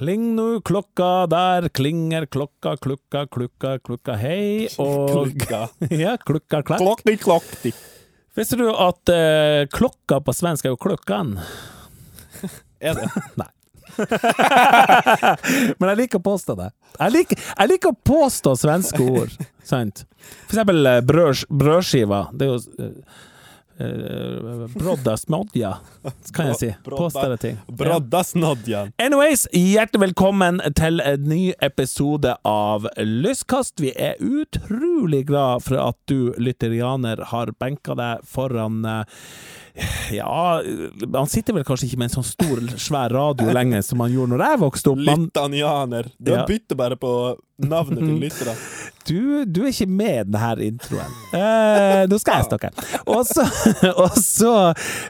Kling nu klokka, der klinger klokka, klukka, klukka, klukka, hei, og Klukka. Ja, klukka, klakk. Klokti, klokti. Visste du at eh, klokka på svensk er jo klokkan? Er det? Nei. Men jeg liker å påstå det. Jeg liker, jeg liker å påstå svenske ord, sant? For eksempel eh, brød, brødskiva. Det er jo uh, Brodda smodja, kan jeg si. Påstå det ting. Ja. Broddasnodjan. Anyways, hjertelig velkommen til en ny episode av Lystkast. Vi er utrolig glad for at du, lytterianer, har benka deg foran eh, Ja, han sitter vel kanskje ikke med en sånn stor, svær radio lenger som han gjorde når jeg vokste opp. Man, Lyttanianer. Du Ja. bytter bare på navnet til lytterne. du, du er ikke med i denne introen. Eh, nå skal jeg snakke. Også, også,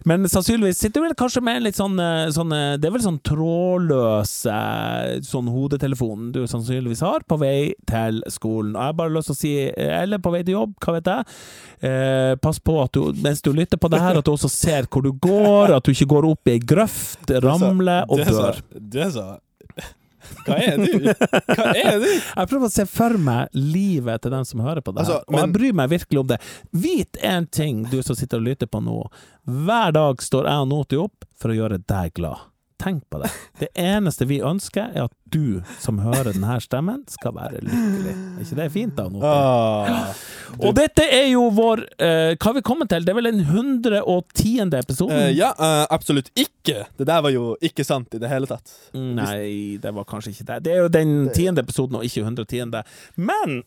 Men sannsynligvis sitter du vel kanskje med en litt sånn, eh, sånn eh, Det er vel sånn trådløs eh, sånn hodetelefon du sannsynligvis har på vei til skolen. Og jeg har bare lyst til å si Eller på vei til jobb, hva vet jeg. Eh, pass på at du mens du lytter på det her, at du også ser hvor du går, at du ikke går opp i ei grøft, ramler og dør. Det sa så Hva er du? Hva er du? Jeg prøver å se for meg livet til den som hører på det her, Altså, og jeg bryr meg virkelig om det. Vit én ting, du som sitter og lytter på nå. Hver dag står jeg og Noti opp for å gjøre deg glad. Tenk på det. Det eneste vi ønsker, er at du som hører denne stemmen, skal være lykkelig. Er ikke det fint, da? Ah, Og dette er jo vår eh, Hva har vi kommet til? Det er vel den 110. episoden? Uh, ja, uh, absolutt ikke. Det der var jo ikke sant i det hele tatt. Nei, det var kanskje ikke det. Det er jo den tiende episoden, og ikke 110. Men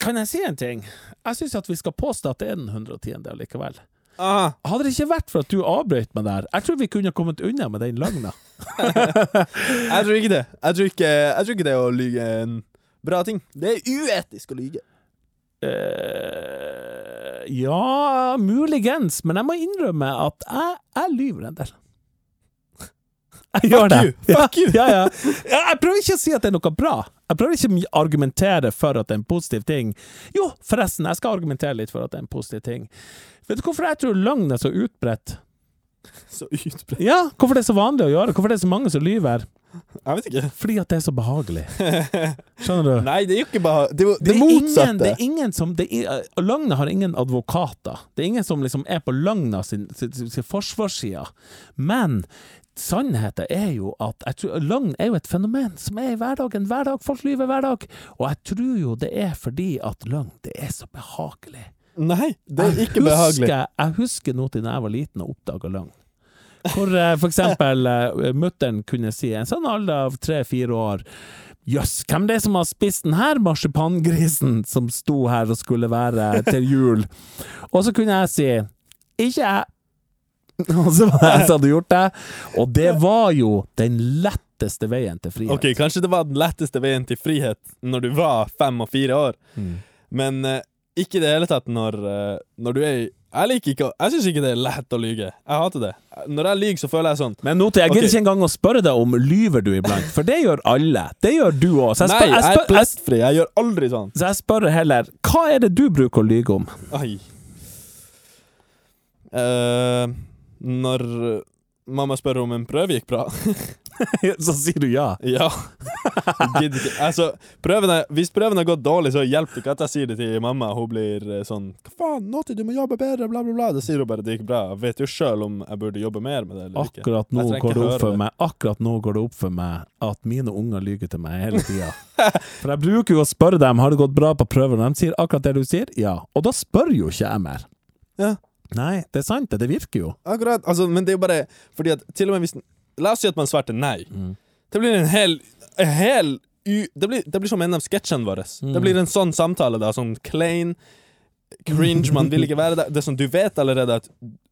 kan jeg si en ting? Jeg syns at vi skal påstå at det er den 110. likevel. Ah, Hadde det ikke vært for at du avbrøt meg der, jeg tror vi kunne kommet unna med den løgna. jeg tror ikke det. Jeg tror ikke, jeg tror ikke det å lyge en bra ting. Det er uetisk å lyge. Uh, ja, muligens, men jeg må innrømme at jeg, jeg lyver en del. Jeg gjør det. you, fuck you. Ja, ja. Ja, Jeg prøver ikke å si at det er noe bra. Jeg prøver ikke å argumentere for at det er en positiv ting. Jo, forresten, jeg skal argumentere litt for at det er en positiv ting. Vet du hvorfor jeg tror løgn er så utbredt? Så utbredt. Ja, hvorfor det er så vanlig å gjøre? Hvorfor det er så mange som lyver? Jeg vet ikke. Fordi at det er så behagelig. Skjønner du? Nei, det er jo ikke behagelig. Det det, Det er, ingen, motsatte. det er ingen som det er, Løgna har ingen advokater. Det er ingen som liksom er på løgna sin, sin, sin, sin forsvarsside. Men sannheten er jo at tror, løgn er jo et fenomen som er i hverdagen. Hver dag. Folk lyver hver dag. Og jeg tror jo det er fordi at løgn, det er så behagelig. Nei, det er Jeg ikke behagelig. Jeg husker noe til da jeg var liten og oppdaga løgn. Hvor eh, for eksempel uh, mutter'n kunne si, en sånn alder av tre-fire år Jøss, hvem det er som har spist denne marsipangrisen som sto her og skulle være til jul? Og så kunne jeg si ikke jeg. Og så hadde hadde gjort det. Og det var jo den letteste veien til frihet. Ok, Kanskje det var den letteste veien til frihet når du var fem og fire år, Mm. men uh, ikke i det hele tatt når, uh, når du er i Jeg liker ikke Jeg syns ikke det er lett å lyge. Jeg hater det. Når jeg lyver, så føler jeg sånn Men Note, jeg gidder okay. ikke engang å spørre deg om lyver du iblant, for det gjør alle. Det gjør du òg. Nei, jeg jeg er plastfri. jeg, gjør aldri sånn. så jeg spør heller, hva er det du bruker å lyge om? Oi. Eh, når mamma spør om en prøve gikk bra så sier du ja. Ja. Ikke. Altså, prøvene, hvis prøven har gått dårlig, så hjelper det ikke at jeg sier det til mamma. Hun blir eh, sånn 'Hva faen, Naughty, du må jobbe bedre', bla, bla, bla. Da sier hun bare det gikk bra. Jeg vet jo sjøl om jeg burde jobbe mer med det eller ikke. Akkurat nå, går det opp for meg, akkurat nå går det opp for meg at mine unger lyver til meg hele tida. For jeg bruker jo å spørre dem har det gått bra på prøven, og de sier akkurat det du sier, ja. Og da spør jo ikke jeg mer. Ja. Nei, det er sant, det. Det virker jo. Akkurat, altså, men det er jo bare fordi at til og med hvis La oss si at man svarte nei. Mm. Det blir en hel, en hel u, det, blir, det blir som en av sketsjene våre. Mm. Det blir en sånn samtale, da. Sånn klein, cringe, man vil ikke være der. Det er sånn, Du vet allerede at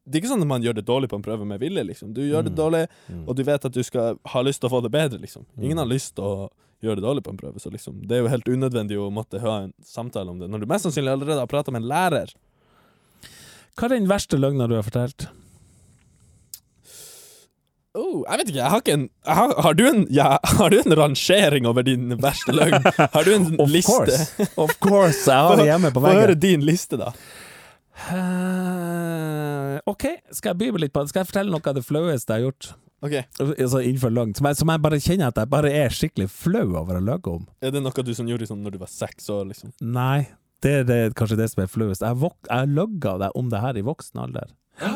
Det er ikke sånn at man gjør det dårlig på en prøve med vilje, liksom. Du gjør det Mm. dårlig, Mm. og du vet at du skal ha lyst til å få det bedre, liksom. Ingen Mm. har lyst til å gjøre det dårlig på en prøve, så liksom Det er jo helt unødvendig å måtte ha en samtale om det, når du mest sannsynlig allerede har prata med en lærer. Hva er den verste løgna du har fortalt? Oh, jeg vet ikke, jeg har ikke en har, har, du en ja, har du en rangering over din verste løgn? Har du en Of liste? course. Of course, jeg har det hjemme på Få høre veggen. din liste, da. Uh, OK, skal jeg by litt på det? Skal jeg fortelle noe av det flaueste jeg har gjort? Ok, Altså innenfor langt, som jeg, som jeg bare kjenner at jeg bare er skikkelig flau over å løye om. Er det noe du som gjorde sånn når du var seks år, liksom? Nei, det er det, kanskje det som er flauest. Jeg, jeg løgga deg om det her i voksen alder.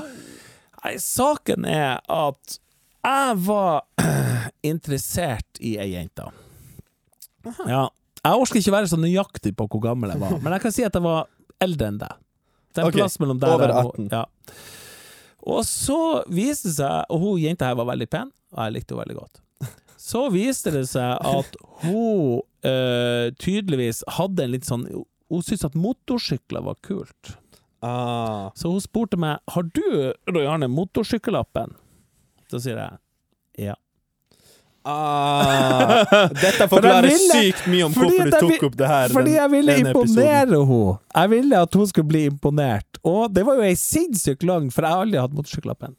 Nei, saken er at jeg var interessert i ei jente. Ja. Jeg orker ikke være så nøyaktig på hvor gammel jeg var, men jeg kan si at jeg var eldre enn deg. Det er en okay. plass mellom der over 18. Og, Ja. Og så viste det seg Og hun jenta her var veldig pen, og jeg likte henne veldig godt. Så viste det seg at hun eh, tydeligvis hadde en litt sånn Hun syntes at motorsykler var kult. Ah. Så hun spurte meg Har du, Roy Arne, motorsykkellappen. Så sier jeg ja. Ah. Dette For forklarer ville- sykt mye om hvorfor du tok opp det her. Fordi den jeg ville imponere henne. Jeg ville at hun skulle bli imponert. Og det var jo ei sinnssykt lang, for jeg har aldri hatt motorsykkellappen.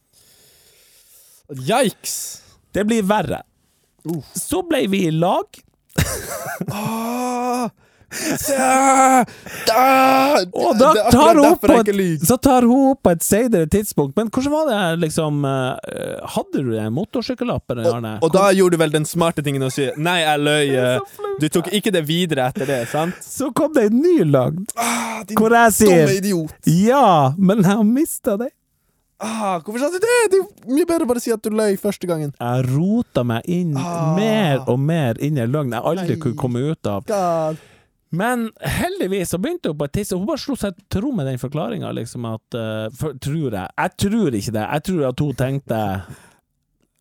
Yikes! Det blir verre. Så ble vi i lag. Ah. Og da tar hun opp på et, så tar hun opp på et senere tidspunkt. Men hvordan var det her, liksom eh, Hadde du en motorsykkellapp, Og, Og da gjorde du vel den smarte tingen å si Nei, jeg løy. eh, Du tok ikke det videre etter det, sant? Så kom det en ny lagd, Ah, hvor jeg sier idiot. ja, men jeg har mista det. Ah, hvorfor sa du det? Det er mye bedre å bare si at du løy første gangen. Jeg rota meg inn Ah. mer og mer inn i løgn jeg aldri Nei. kunne komme ut av. God. Men heldigvis så begynte hun på et tidspunkt Hun bare slo seg til ro med den forklaringa, liksom at uh, for, Tror jeg. Jeg tror ikke det. Jeg tror at hun tenkte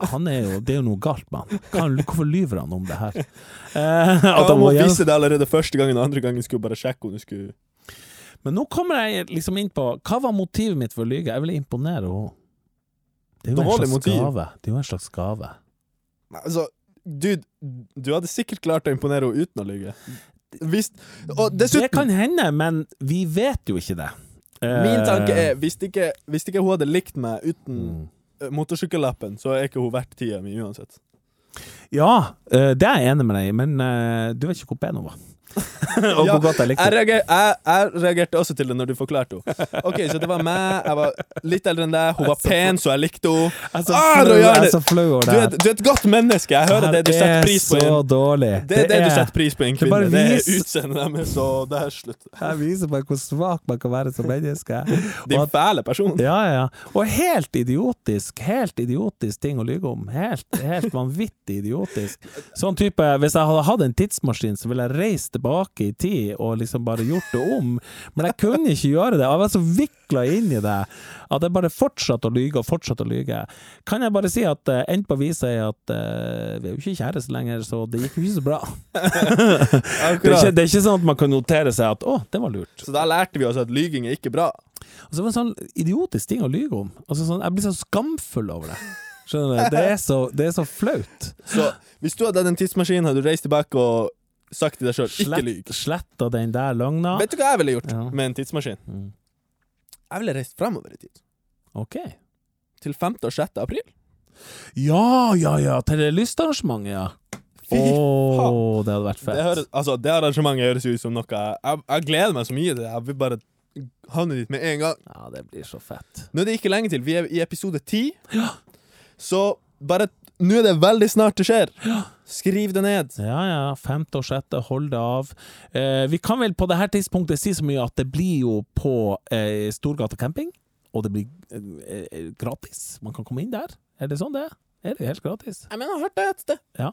han er jo, Det er jo noe galt med han. Hvorfor lyver han om det her? Eh, at han må visste det allerede første gangen, og andre gangen skulle bare sjekke om du skulle Men nå kommer jeg liksom inn på Hva var motivet mitt for å lyge? Jeg ville imponere henne. Det er jo en slags gave. Det er jo en slags gave. Altså, dude, du hadde sikkert klart å imponere henne uten å lyge. Hvis, dessuten Det kan hende, men vi vet jo ikke det. Min Eh, tanke er hvis ikke, hvis ikke hun hadde likt meg uten mm. eh, motorsykkellappen, så er ikke hun verdt tida mi uansett. Ja, eh, det er jeg enig med deg i, men eh, du vet ikke hvor pen hun var. og hvor godt jeg likte Jeg, reager, jeg, jeg reagerte også til det når du forklarte henne. Ok, Så det var meg, jeg var litt eldre enn deg, hun var pen, så jeg likte henne. Jeg er så Ah, flau- Roy er så flau over det her. du er et godt menneske, jeg hører det du setter pris på. Det er så dårlig. Det er det du setter pris på i en kvinne. Det er utseendet deres, og det er slutt. Jeg viser bare hvor svak man kan være som menneske. Din fæle person. Ja, ja, ja. Og helt idiotisk. Helt idiotisk ting å lyge om. Helt, helt vanvittig idiotisk. Sånn type Hvis jeg hadde hatt en tidsmaskin, så ville jeg reist tilbake i tid og liksom bare gjort det om. Men jeg kunne ikke gjøre det. Jeg var så vikla inn i det at jeg bare fortsatte å lyge og fortsatte å lyge. Kan jeg bare si at uh, endt på viset er at uh, vi er jo ikke kjærester lenger, så det gikk jo ikke så bra. Det er, ikke, det er ikke sånn at man kan notere seg at 'å, det var lurt'. Så da lærte vi oss at lyging er ikke bra. Og så var det en sånn idiotisk ting å lyge om. Altså sånn, jeg blir så skamfull over det. Skjønner du? Det er så, det er så flaut. Så hvis du hadde hatt en tidsmaskin, hadde du reist tilbake og sagt til deg sjøl ikke lyv. Slett, sletta den der løgna. Vet du hva jeg ville gjort Ja. med en tidsmaskin? Mm. Jeg ville reist fremover i tid. Ok. Til 5. og 6. april. Ja, ja, ja, til det lystarrangementet, ja. Fy Å, det hadde vært Det, fett. høres, altså, det arrangementet høres ut som noe jeg, jeg, jeg gleder meg så mye til det. Jeg vil bare havne dit med en gang. Ja, det blir så fett. Nå er det ikke lenge til. Vi er i episode 10. Så bare Nå er det veldig snart det skjer. Skriv det ned. Ja, ja. Femte og sjette, hold det av. Eh, vi kan vel på det her tidspunktet si så mye at det blir jo på eh, Storgata camping, og det blir eh, eh, gratis. Man kan komme inn der. Er det sånn det er? Er det helt gratis? Jeg mener, jeg har hørt det et sted. Ja.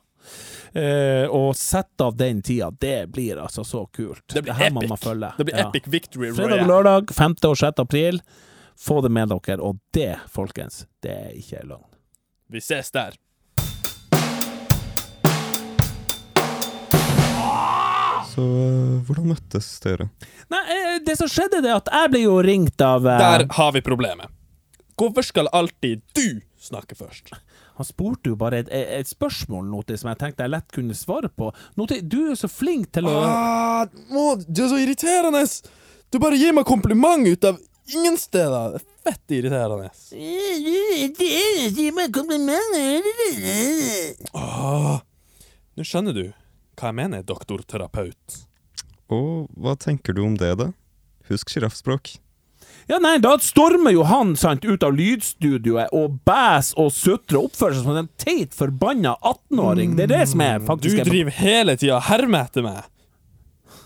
Eh, og sett av den tida, det blir altså så kult. Det blir her epic. man følge. Det blir Ja. epic victory Fredag og lørdag, 5. og 6. april. Få det med dere. Og det, folkens, det er ikke løgn. Vi ses der. Så eh, hvordan møttes dere? Nei, eh, det som skjedde, det er at jeg ble jo ringt av eh, Der har vi problemet. Hvorfor skal alltid du snakke først? Han spurte jo bare et, et spørsmål til som jeg tenkte jeg lett kunne svare på. Til, du er så flink til å Ah, må, du er så irriterende! Du bare gir meg kompliment ut av ingen steder. Det er fett irriterende. Ah, Nå skjønner du hva jeg mener, doktorterapeut. Og hva tenker du om det, da? Husk sjiraffspråk. Ja, nei, da stormer jo han sant, ut av lydstudioet og bæs og sutrer og oppfører seg som en teit, forbanna 18-åring. Det er det som er faktisk Du driver hele tida og hermer etter meg.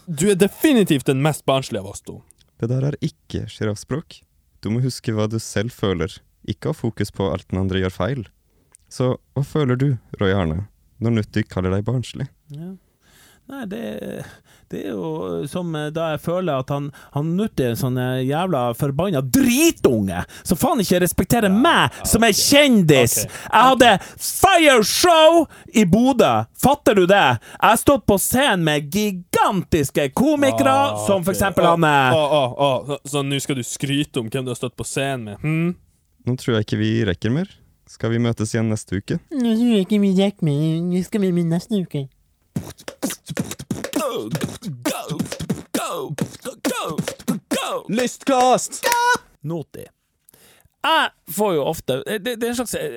Du er definitivt den mest barnslige av oss to. Det der er ikke sjiraffspråk. Du må huske hva du selv føler, ikke ha fokus på alt den andre gjør feil. Så hva føler du, Roy Arne, når Nutti kaller deg barnslig? Ja. Nei, det, det er jo som eh, da jeg føler at han, han er en sånn eh, jævla forbanna dritunge som faen ikke respekterer meg som er kjendis! Okay. Jeg hadde fireshow i Bodø! Fatter du det? Jeg har stått på scenen med gigantiske komikere, Ah, som for eksempel Å, han er ah, ah, å, Så, så nå skal du skryte om hvem du har stått på scenen med? Hm? Nå tror jeg ikke vi rekker mer. Skal vi møtes igjen neste uke? Nå tror jeg ikke vi rekker mer. Vi skal med neste uke. Lystkast! Noti. Jeg får jo ofte Det, det er en slags eh,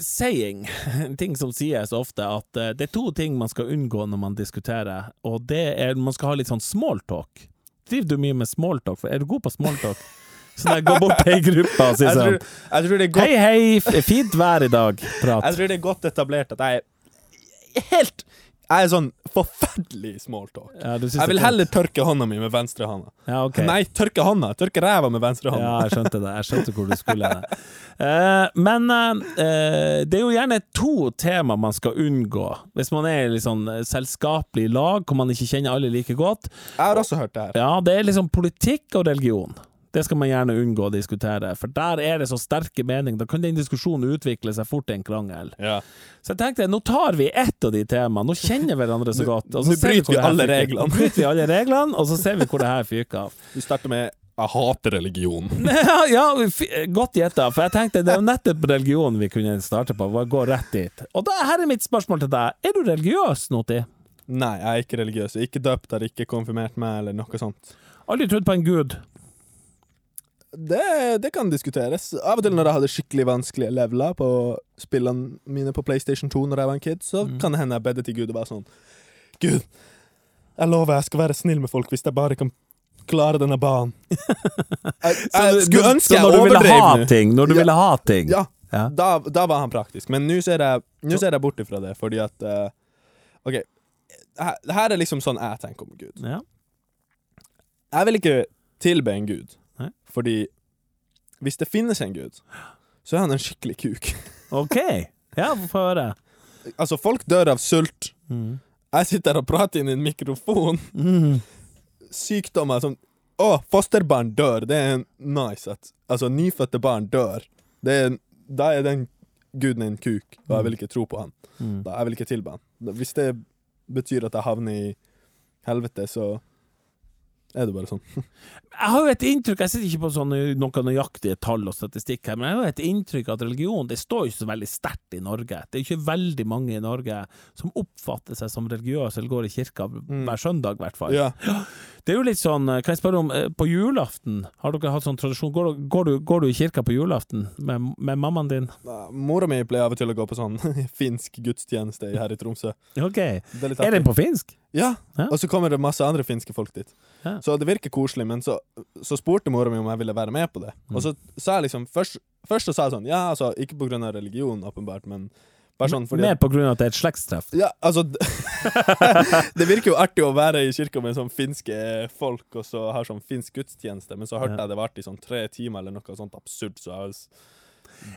saying, en ting som sies ofte, at eh, det er to ting man skal unngå når man diskuterer, og det er man skal ha litt sånn smalltalk. Driver du mye med smalltalk? Er du god på smalltalk? Sånn jeg går bort til ei gruppe og sier sånn Hei, hei, fint vær i dag. Prat. Jeg tror det er godt etablert at jeg er helt Jeg er sånn forferdelig smalltalk. Ja, Jeg vil er heller tørke hånda mi med venstre hånda. Ja, okay. Nei, tørke hånda! Tørke ræva med venstre hånda. Ja, jeg skjønte det. Jeg skjønte hvor du skulle. uh, men uh, det er jo gjerne to tema man skal unngå. Hvis man er i sånn selskapelig lag hvor man ikke kjenner alle like godt. Jeg har også hørt det her. Ja, det er liksom politikk og religion. Det skal man gjerne unngå å diskutere, for der er det så sterke meninger. Da kan den diskusjonen utvikle seg fort til en krangel. Ja. Så jeg tenkte, nå tar vi ett av de temaene. Nå kjenner vi hverandre så godt. nå bryter vi alle reglene. Bryter vi alle reglene, og så ser vi hvor det her fyker av. Vi starter med 'Jeg hater religion'. Ja, ja godt gjetta, for jeg tenkte det er nettopp religion vi kunne starte på. Bare Gå rett dit. Og da, her er mitt spørsmål til deg. Er du religiøs, Noti? Nei, jeg er ikke religiøs. Jeg er Ikke døpt, har ikke konfirmert meg, eller noe sånt. Aldri trodd på en gud? Det, det kan diskuteres. Av og til når jeg hadde skikkelig vanskelige leveler på spillene mine på PlayStation 2 når jeg var en kid, så kan det hende jeg bedde til Gud og var sånn Gud, jeg lover jeg skal være snill med folk hvis jeg bare kan klare denne banen. Jeg, jeg skulle ønske jeg overdrev ha nå. ting? Når du Ja. ville ha ting? Ja, Ja. da, da var han praktisk. Men nå ser jeg, jeg bort ifra det, fordi at uh, OK. Her, her er liksom sånn jeg tenker om Gud. Ja. Jeg vil ikke tilbe en gud, Nei. fordi hvis det finnes en gud, så er han en skikkelig kuk. OK. Ja, få høre. Altså, folk dør av sult. Mm. Jeg sitter og prater inn i en mikrofon. Mm. Sykdommer som Å, fosterbarn dør. Det er nice at Altså, nyfødte barn dør. Det er, da er den guden en kuk, og jeg vil ikke tro på han. Mm. Da, jeg vil ikke tilbe han. Hvis det betyr at jeg havner i helvete, så er det bare sånn. Jeg har jo et inntrykk, jeg sitter ikke på sånne, noen nøyaktige tall og statistikk her, men jeg har jo et inntrykk at religion det står ikke så veldig sterkt i Norge. Det er ikke veldig mange i Norge som oppfatter seg som religiøse eller går i kirka hver søndag, i hvert fall. Ja. Det er jo litt sånn, kan jeg spørre om, eh, på julaften, har dere hatt sånn tradisjon, går, du- går, du, går du i kirka på julaften med, med mammaen din? Mora mi pleier av og til å gå på sånn finsk gudstjeneste her i Tromsø. Ok. Det er Er den på finsk? Ja, Ja. og så kommer det masse andre finske folk dit. Ja. Så det virker koselig, men så, så spurte mora mi om jeg ville være med på det. Og så sa jeg liksom Først, først så sa jeg sånn Ja, altså, ikke på grunn av religion, åpenbart, men bare sånn fordi Mer på grunn av at det er et slektstreff? Ja, altså Det virker jo artig å være i kirka med sånn finske folk, og så har sånn finsk gudstjeneste, men så hørte Ja. jeg det var i sånn tre timer eller noe sånt absurd, så jeg har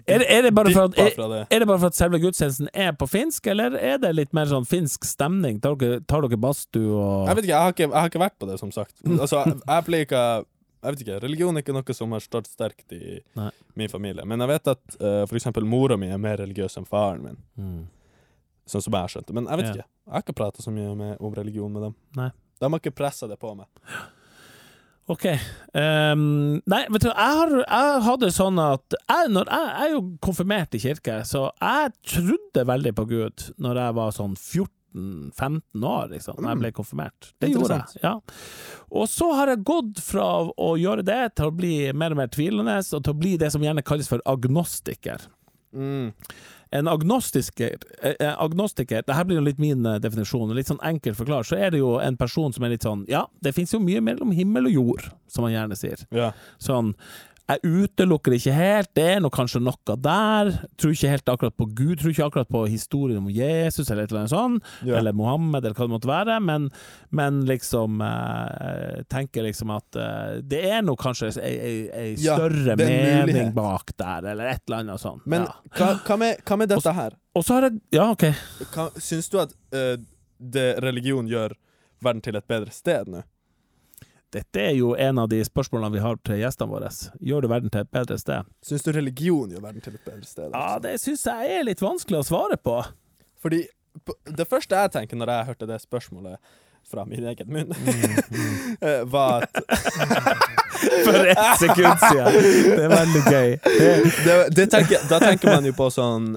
Er, det- er, det bare for at, er, det. er det bare for at selve gudstjenesten er på finsk, eller er det litt mer sånn finsk stemning? Tar dere, tar dere badstue og Jeg vet ikke, jeg har ikke, jeg har ikke vært på det, som sagt. Altså, jeg pleier ikke Jeg vet ikke, Religion er ikke noe som har stått sterkt i Nei. min familie. Men jeg vet at uh, for eksempel mora mi er mer religiøs enn faren min. Mm. Sånn som jeg skjønte. Men jeg vet Ja. ikke. Jeg har ikke prata så mye med, om religion med dem. Nei. De har ikke pressa det på meg. OK. Um, nei, vet du, jeg, har, jeg hadde sånn at jeg, jeg, jeg er jo konfirmert i kirke, så jeg trodde veldig på Gud når jeg var sånn 14-15 år, liksom, når jeg ble konfirmert. Det gjorde jeg. ja. Og så har jeg gått fra å gjøre det til å bli mer og mer tvilende, og til å bli det som gjerne kalles for agnostiker. Mm. en agnostiker, eh, eh, agnostiker Dette blir jo litt min eh, definisjon, litt sånn enkelt forklart, så er det jo en person som er litt sånn Ja, det fins jo mye mellom himmel og jord, som man gjerne sier. Ja. Sånn jeg utelukker ikke helt, det er kanskje noe der. Tror ikke helt akkurat på Gud, tror ikke akkurat på historien om Jesus eller et eller annet sånt, Ja. eller Mohammed eller hva det måtte være, men, men liksom eh, tenker liksom at eh, det er nå kanskje ei, ei, ei større er mening mulighet. bak der, eller et eller annet sånt. Men ja. hva, hva, med, hva med dette her? Og så har jeg Ja, OK. Syns du at uh, det religion gjør verden til et bedre sted nå? Dette er jo en av de spørsmålene vi har til gjestene våre. Gjør du verden til et bedre sted? Syns du religion gjør verden til et bedre sted? Ja, altså? det syns jeg er litt vanskelig å svare på. Fordi det første jeg tenker når jeg hørte det spørsmålet fra min egen munn, eh, var at For ett sekund siden! Det er veldig gøy. Det, det, det tenker, Da tenker man jo på sånn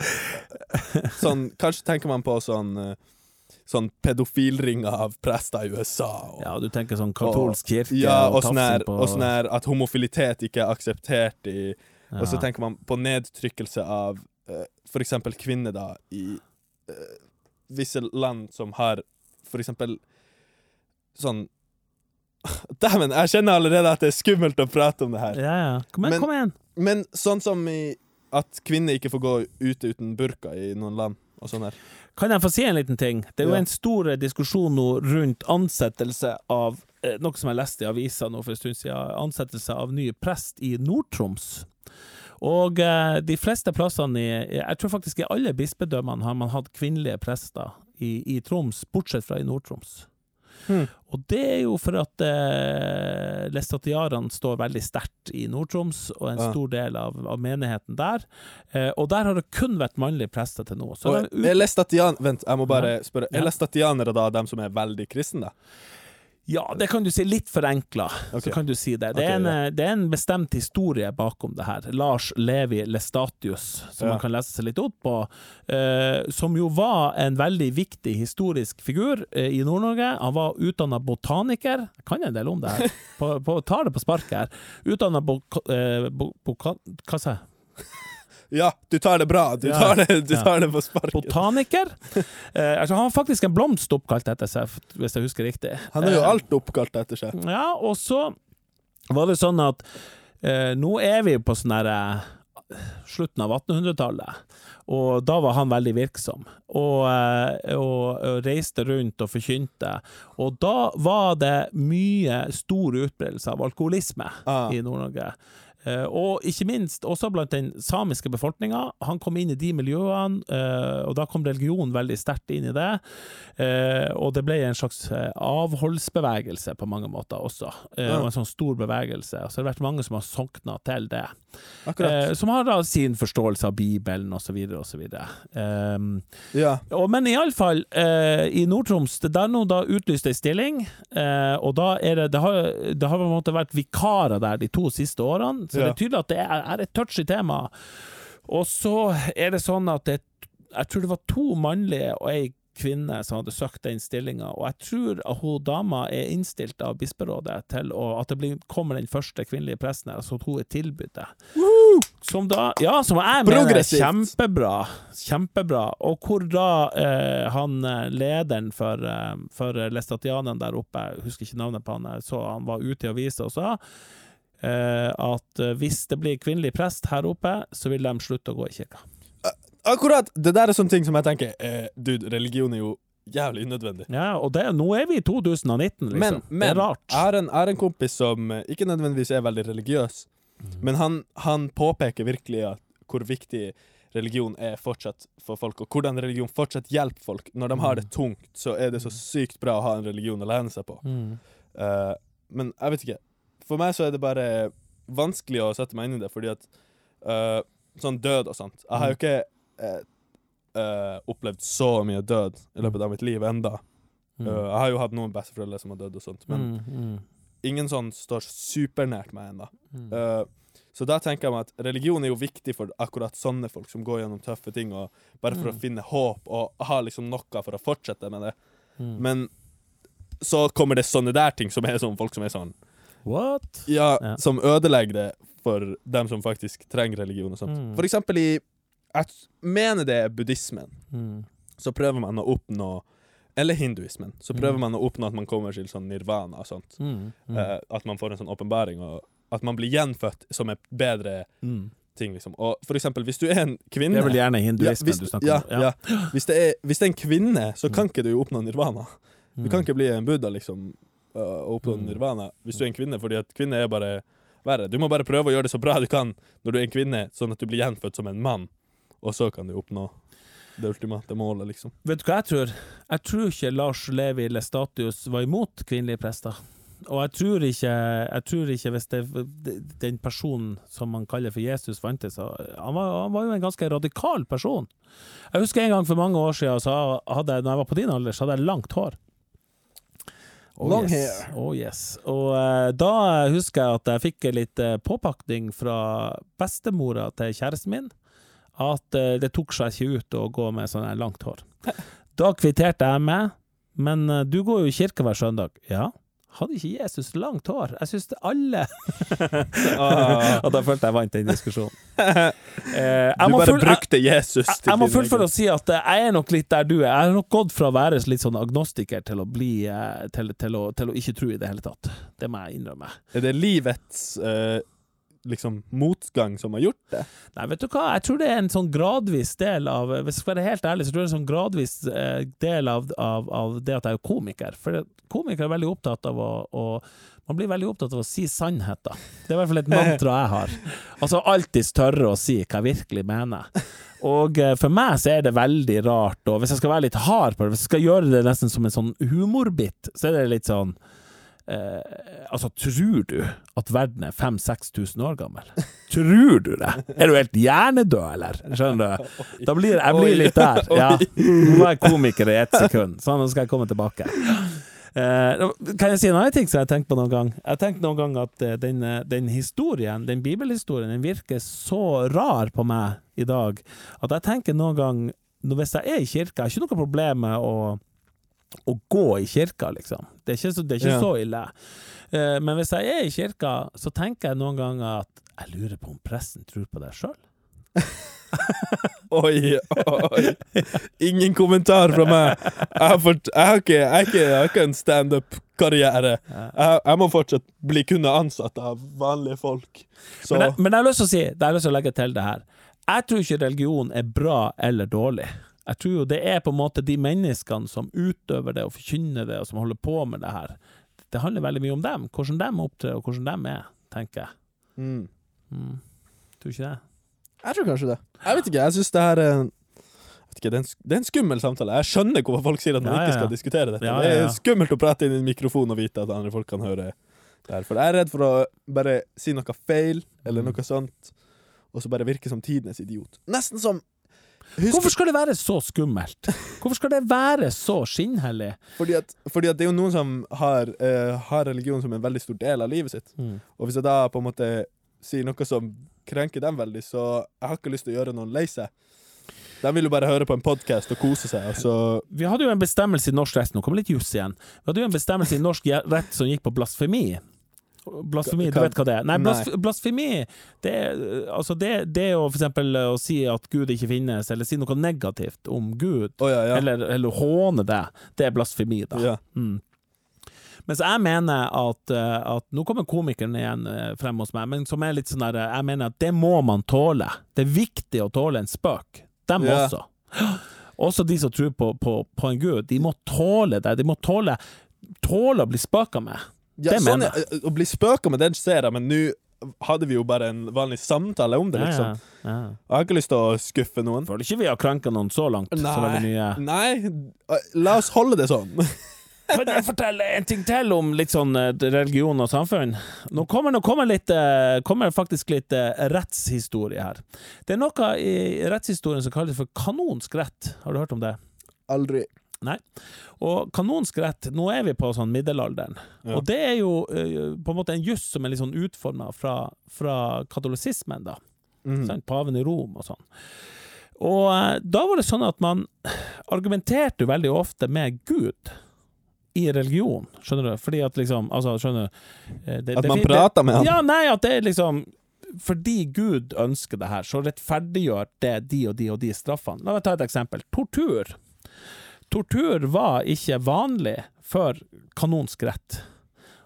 Sånn Kanskje tenker man på sånn eh, Sånn pedofilringer av prester i USA. Og, ja, du tenker sånn katolsk kirke ja, og og sånn her, på og sånn her at homofilitet ikke er akseptert i Og så tenker man på nedtrykkelse av uh, for eksempel kvinner da i uh, visse land som har eksempel sånn Dæven, jeg kjenner allerede at det er skummelt å prate om det her. Ja, ja. Kom, igjen, Men- kom igjen. Men sånn som i at kvinner ikke får gå ute uten burka i noen land og sånn her. Kan jeg få si en liten ting? Det er jo Ja. en stor eh, diskusjon nå rundt ansettelse av eh, noe som jeg leste i avisa nå for en stund siden. Ansettelse av ny prest i Nord-Troms. Og eh, de fleste plassene i Jeg tror faktisk i alle bispedømmene har man hatt kvinnelige prester i, i Troms, bortsett fra i Nord-Troms. Hmm. Og det er jo for at eh, lestatiarene står veldig sterkt i Nord-Troms, og en Ja. stor del av, av menigheten der. Eh, og der har det kun vært mannlige prester til nå. Så Og de er lestatian Vent, jeg må bare spørre. Er lestatianere da dem som er veldig kristne? da? Ja, det kan du si. Litt forenkla, okay. så kan du si det. Det okay, er, en, ja. det er en bestemt historie bakom det her. Lars Levi Lestatius, som Ja. man kan lese seg litt opp på, eh, som jo var en veldig viktig historisk figur eh, i Nord-Norge. Han var utdanna botaniker. Jeg kan en del om det her. På, på, tar det på sparket her. Utdanna bo, eh, bo, bo Hva sa jeg? Ja, du tar det bra. Du tar det, du tar det på sparket. Botaniker. Eh, altså, han har faktisk en blomst oppkalt etter seg, hvis jeg husker riktig. Han har jo Eh, alt oppkalt etter seg. Ja, og så var det sånn at eh, nå er vi på sånn her eh, slutten av 1800-tallet, og da var han veldig virksom. Og, eh, og, og reiste rundt og forkynte. Og da var det mye stor utbredelse av alkoholisme Ah. i Nord-Norge. Eh, og ikke minst også blant den samiske befolkninga. Han kom inn i de miljøene, eh, og da kom religion veldig sterkt inn i det. Eh, og det ble en slags avholdsbevegelse på mange måter også, og en sånn stor bevegelse. Og så har det vært mange som har sokna til det. Akkurat. Som har da sin forståelse av Bibelen osv. osv. Um, Ja. og, men iallfall, i Nord-Troms, det er nå da utlyst ei stilling, og da er det Det har, det har på en måte vært vikarer der de to siste årene, så Ja. det er tydelig at det er, er et touchy tema. Og så er det sånn at det, jeg tror det var to mannlige og ei kvinne som hadde søkt den stillinga, og jeg tror at hun dama er innstilt av bisperådet til å, at det blir, kommer den første kvinnelige presten her, altså at hun er tilbudt det. Som da, ja, som jeg mener er kjempebra. Kjempebra. Og hvor da eh, han eh, lederen for, eh, for Lestatianen der oppe, jeg husker ikke navnet på han, så han var ute i avisa og sa at eh, hvis det blir kvinnelig prest her oppe, så vil de slutte å gå i kirka. Akkurat! Det der er sånne ting som jeg tenker eh, Dude, religion er jo jævlig unødvendig. Ja, og det, nå er vi i 2019, liksom. Men, men det er rart. jeg har en, en kompis som eh, ikke nødvendigvis er veldig religiøs, Mm. men han, han påpeker virkelig at hvor viktig religion er fortsatt for folk, og hvordan religion fortsatt hjelper folk. Når de har det tungt, så er det så sykt bra å ha en religion å lene seg på. Mm. Uh, men jeg vet ikke. For meg så er det bare vanskelig å sette meg inn i det, fordi at uh, Sånn død og sånt. Jeg har jo ikke uh, uh, opplevd så mye død i løpet av mitt liv enda. Mm. Jeg har jo hatt noen besteforeldre som har dødd og sånt, men Mm, mm, ingen sånn står supernært meg ennå. mm. Så da tenker jeg meg at religion er jo viktig for akkurat sånne folk som går gjennom tøffe ting, og bare for Mm. å finne håp og ha liksom noe for å fortsette med det. Mm. Men så kommer det sånne der ting som er sånn folk som er sånn What? Ja, Ja. som ødelegger det for dem som faktisk trenger religion og sånt. Mm. For eksempel i Jeg mener det er buddhismen. Mm. Så prøver man å oppnå Eller hinduismen. Så prøver Mm. man å oppnå at man kommer til sånn nirvana og sånt. Eh, at man får en sånn åpenbaring, og at man blir gjenfødt som et bedre ting, liksom. Og for eksempel, hvis du er en kvinne Det er vel gjerne ja, hvis, du snakker ja, om? ja. Hvis, det er, hvis det er en kvinne, så kan ikke du oppnå nirvana. Du kan ikke bli en buddha, liksom, uh, oppnå Mm. nirvana hvis du er en kvinne, fordi at kvinner er bare verre. Du må bare prøve å gjøre det så bra du kan når du er en kvinne, sånn at du blir gjenfødt som en mann, og så kan du oppnå det ultimate målet, liksom. Vet du hva jeg tror? Jeg tror ikke Lars Levi Lestatius var imot kvinnelige prester. Og jeg tror ikke, jeg tror ikke hvis det, den personen som man kaller for Jesus fantes så han var, han var jo en ganske radikal person. Jeg husker en gang for mange år siden, så hadde jeg, når jeg var på din alder, så hadde jeg langt hår. Oh Long yes. hair. Oh yes. Og uh, da husker jeg at jeg fikk litt uh, påpakning fra bestemora til kjæresten min, at uh, det tok seg ikke ut å gå med sånn langt hår. Da kvitterte jeg med, men du går jo i kirke hver søndag. Ja. Hadde ikke Jesus langt hår? Jeg syns alle Ah. Og da følte jeg vant den diskusjonen. Eh, Du bare full- brukte Jesus til jeg må fullføre å si at eh, jeg er nok litt der du er. Jeg har nok gått fra å være litt sånn agnostiker til å bli eh, til, til, å, til å ikke tro i det hele tatt. Det må jeg innrømme. Er det livets eh, liksom motgang som har gjort det? Nei, vet du hva, jeg tror det er en sånn gradvis del av Hvis jeg skal være helt ærlig, så tror jeg det er en sånn gradvis eh, del av, av, av det at jeg er komiker. For komikere er veldig opptatt av å, å Man blir veldig opptatt av å si sannheter. Det er i hvert fall et mantra jeg har. Altså alltid tørre å si hva jeg virkelig mener. Og eh, for meg så er det veldig rart, og hvis jeg skal være litt hard på det, hvis jeg skal gjøre det nesten som en sånn humorbit, så er det litt sånn Eh, altså, tror du at verden er 5000-6000 år gammel? Tror du det? Er du helt hjernedød, eller? Skjønner du? Da blir, jeg blir litt der. Ja. Nå var jeg komiker i ett sekund, sånn, nå skal jeg komme tilbake. Eh, kan jeg si en annen ting som jeg har tenkt på noen gang? Jeg har tenkt noen gang at eh, den, eh, den historien, den bibelhistorien, den virker så rar på meg i dag, at jeg tenker noen gang Hvis jeg er i kirka, jeg har ikke noe problem med å å gå i kirka, liksom. Det er ikke så, det er ikke Ja. så ille. Uh, men hvis jeg er i kirka, så tenker jeg noen ganger at jeg lurer på om presten tror på deg sjøl. Oi, oi. Ingen kommentar fra meg. Jeg har, jeg ikke, jeg har, ikke, jeg har ikke en standup-karriere. Jeg, jeg må fortsatt bli kunne ansatt av vanlige folk. Så Men, jeg- men jeg har lyst til å si, det har jeg lyst til å legge til det her. Jeg tror ikke religion er bra eller dårlig. Jeg tror jo det er på en måte de menneskene som utøver det og forkynner det, og som holder på med det her. Det handler veldig mye om dem. Hvordan de opptrer, og hvordan de er, tenker jeg. mm. Mm. Tror ikke det? Jeg tror kanskje det. Jeg vet ikke, jeg syns det her er ikke, det, er en, det er en skummel samtale. Jeg skjønner hvorfor folk sier at man Ja, ja, ikke skal diskutere dette. Ja, Det ja, er skummelt å prate inn i en mikrofon og vite at andre folk kan høre det her. For jeg er redd for å bare si noe feil, eller Mm. noe sånt, og så bare virke som tidenes idiot. Nesten som Husk, Hvorfor skal det være så skummelt? Hvorfor skal det være så skinnhellig? fordi, at, fordi at det er jo noen som har, uh, har religion som en veldig stor del av livet sitt. Mm. Og hvis jeg da på en måte sier noe som krenker dem veldig, så jeg har ikke lyst til å gjøre noen lei seg. De vil jo bare høre på en podkast og kose seg, Altså. Vi hadde jo en bestemmelse i norsk rett, nå kommer litt juss igjen. Vi hadde jo en bestemmelse i norsk rett som gikk på blasfemi. Blasfemi, du vet hva det er? Nei, blas, blasfemi, det altså det, det er jo for eksempel å si at Gud ikke finnes, eller si noe negativt om Gud, oh, ja, ja. eller, eller håne det. Det er blasfemi, da. ja. Mm. Mens jeg mener at, eh, at Nå kommer komikeren igjen eh, frem hos meg, men som er litt sånn der eh, Jeg mener at det må man tåle. Det er viktig å tåle en spøk. Dem Ja. også. Også de som tror på, på, på en gud. De må tåle det. De må tåle, tåle å bli spøka med. Ja Det sånn, mener jeg. Å bli spøka med den ser jeg, men nå hadde vi jo bare en vanlig samtale om det, liksom. ja, ja. Jeg har ikke lyst til å skuffe noen. Føler ikke vi har krenka noen så langt. Så mye. Nei, la oss holde det sånn. Kan jeg fortelle en ting til om litt sånn religion og samfunn? Nå kommer, nå kommer, litt, kommer faktisk litt rettshistorie her. Det er noe i rettshistorien som kalles for kanonsk rett. Har du hørt om det? Aldri. Og kanonsk rett, nå er vi på sånn middelalderen, Ja. og det er jo uh, på en måte en juss som er litt sånn utforma fra, fra katolisismen, da. Mm. Sånn, Paven i Rom og sånn. Og uh, da var det sånn at man argumenterte jo veldig ofte med Gud i religion, skjønner du? Fordi at liksom Altså, skjønner du? eh, det- At man det- prater med han. Ja, nei, at det er liksom fordi Gud ønsker det her, så rettferdiggjør det de og de og de straffene. La meg ta et eksempel. Tortur. Tortur var ikke vanlig før kanonsk rett.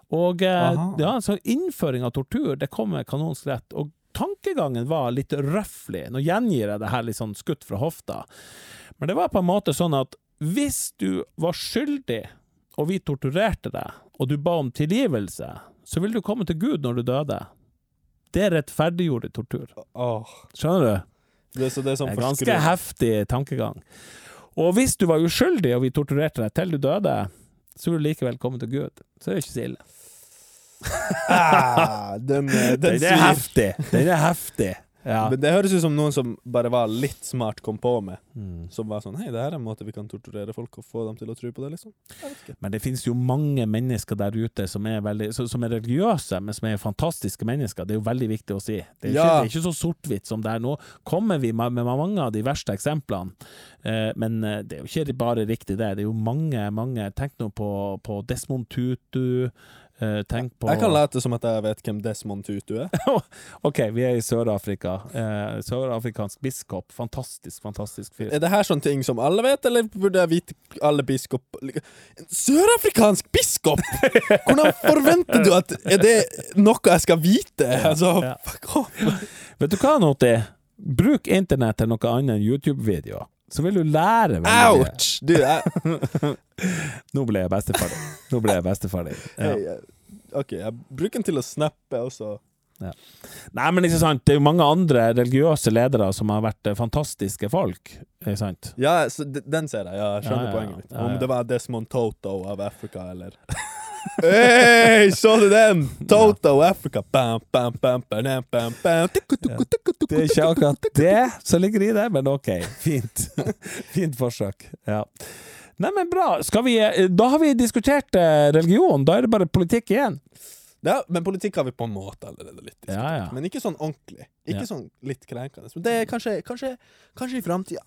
Og eh, Aha. ja, så innføring av tortur, det kom med kanonsk rett. Og tankegangen var litt røfflig. Nå gjengir jeg det her litt sånn skutt fra hofta. Men det var på en måte sånn at hvis du var skyldig, og vi torturerte deg, og du ba om tilgivelse, så ville du komme til Gud når du døde. Det rettferdiggjorde tortur. Skjønner du? det, er så det er sånn ganske heftig tankegang. Og hvis du var uskyldig, og vi torturerte deg til du døde, så vil du likevel komme til Gud. Så er det ikke så ille. Ah, den, eh, den Den er heftig! Den er heftig. Ja. Men det høres ut som noen som bare var litt smart kom på med. Mm. Som var sånn Hei, det her er en måte vi kan torturere folk og få dem til å tro på det, liksom. Men det finnes jo mange mennesker der ute som er, veldig, som er religiøse, men som er fantastiske mennesker. Det er jo veldig viktig å si. Det er, ikke, Ja. det er ikke så sort-hvitt som det er nå. Kommer vi med, med mange av de verste eksemplene, eh, men eh, det er jo ikke bare riktig det. Det er jo mange, mange Tenk nå på, på Desmond Tutu. Eh, tenk på Jeg kan late som at jeg vet hvem Desmond Tutu er. OK, vi er i Sør-Afrika. Eh, Sørafrikansk biskop. Fantastisk, fantastisk fyr. Er det her sånne ting som alle vet, eller burde jeg vite alle biskop... Sørafrikansk biskop?! Hvordan forventer du at Er det noe jeg skal vite? Altså, ja. fuck off! Vet du hva, Noti? Bruk internett til noe annet enn YouTube-videoer. Så vil du lære veldig. Ouch! Du, jeg, Nå ble jeg bestefar. Nå ble jeg bestefar. Ja. Hey, OK, jeg bruker den til å snappe også. Nei, men ikke sant, det er jo mange andre religiøse ledere som har vært eh, fantastiske folk. Ikke sant? Ja, så den ser jeg. Ja, jeg skjønner Ja, ja, ja. poenget ditt. Ja, Om det var Desmond Toto av Africa, eller Hei, så du den? Toto Africa. Bam, bam, bam, bam, bam, bam. Tukku, Det er ikke akkurat det som ligger i det, men OK. Fint. Fint forsøk. Ja. Nei, men bra. Vi, eh, da har vi diskutert eh, religion. Da er det bare politikk igjen. Ja, men politikk har vi på en måte allerede litt diskutert. Ja, ja. Men ikke sånn ordentlig. Ikke Ja. sånn litt krenkende. Men det er kanskje, kanskje, kanskje i framtida.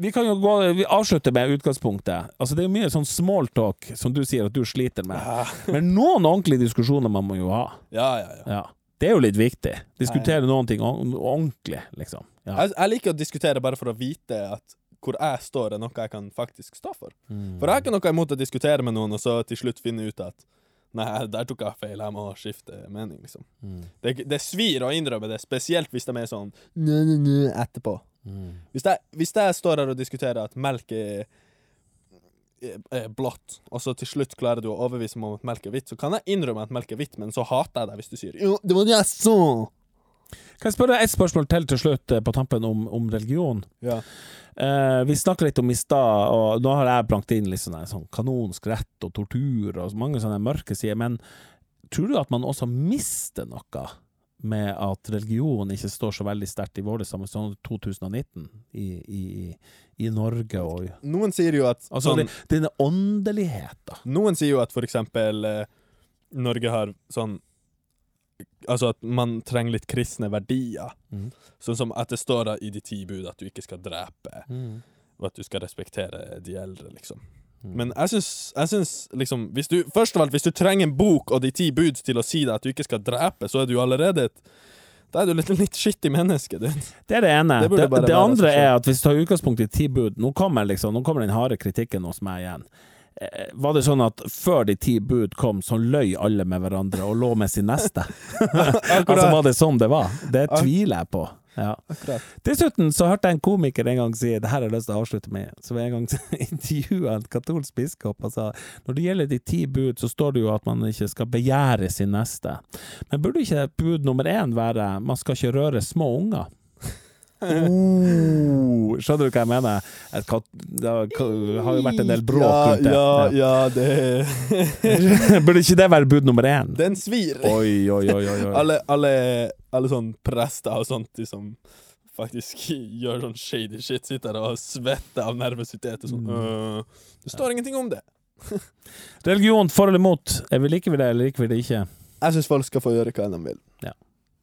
Vi kan jo gå, vi avslutter med utgangspunktet. Altså Det er jo mye sånn smalltalk som du sier at du sliter med. Ja, Men noen ordentlige diskusjoner man må jo ha. ja, ja. ja. Ja. Det er jo litt viktig. Diskutere noen ting ordentlig, liksom. Ja. Jeg, jeg liker å diskutere bare for å vite at hvor jeg står, er noe jeg kan faktisk stå for. Mm. For jeg har ikke noe imot å diskutere med noen, og så til slutt finne ut at Nei, der tok jeg feil, jeg må skifte mening, liksom. Mm. Det, det svir å innrømme det, spesielt hvis de er sånn nø, nø, nø, etterpå. Mm. Hvis jeg, hvis jeg står her og diskuterer at melk er, er, er blått, og så til slutt klarer du å overbevise meg om at melk er hvitt, så kan jeg innrømme at melk er hvitt, men så hater jeg deg hvis du sier Jo, det var det jeg så! Kan jeg spørre et spørsmål til til slutt eh, på tampen om, om religion? Ja. Eh, vi snakka litt om i stad, og nå har jeg blankt inn litt sånn, der, sånn kanonsk rett og tortur og mange sånne mørke sider, men tror du at man også mister noe med at religion ikke står så veldig sterkt i vårt samfunn, sånn 2019, i, i, i Norge og Noen sier jo at Altså, sånn, denne åndeligheten. Noen sier jo at for eksempel eh, Norge har sånn Altså at man trenger litt kristne verdier. Mm. Sånn som at det står i de ti bud at du ikke skal drepe, og at du skal respektere de eldre, liksom. Mm. Men jeg syns, jeg syns liksom hvis du, Først og alt, hvis du trenger en bok og de ti bud til å si deg at du ikke skal drepe, så er du allerede et Da er du litt, litt skittig menneske. Du. Det er det ene. Det Det, det, andre er at hvis du tar utgangspunkt i ti bud Nå kommer, liksom, nå kommer den harde kritikken hos meg igjen. Eh, Var det sånn at før de ti bud kom, så løy alle med hverandre og lå med sin neste? altså Var det sånn det var? Det tviler jeg på. Ja. Dessuten så hørte jeg en komiker en gang si Det her har jeg lyst til å avslutte med. Så en gang intervjua en katolsk biskop og sa når det gjelder de ti bud, så står det jo at man ikke skal begjære sin neste. Men burde ikke bud nummer én være man skal ikke røre små unger? Oh, skjønner du hva jeg mener? Kat det har jo vært en del bråk ja, rundt det. ja, ja, det Burde ikke det være bud nummer én? Den svir! Oi, oi, oi. oi. Alle, alle, alle sånn prester og sånt de som faktisk gjør sånn shady shit, sitter og svetter av nervøsitet og sånn. Mm. «Øh, det står ingenting om det. Religion for eller mot? Er vi liker vi det, eller liker vi det ikke? Jeg syns folk skal få gjøre hva de vil.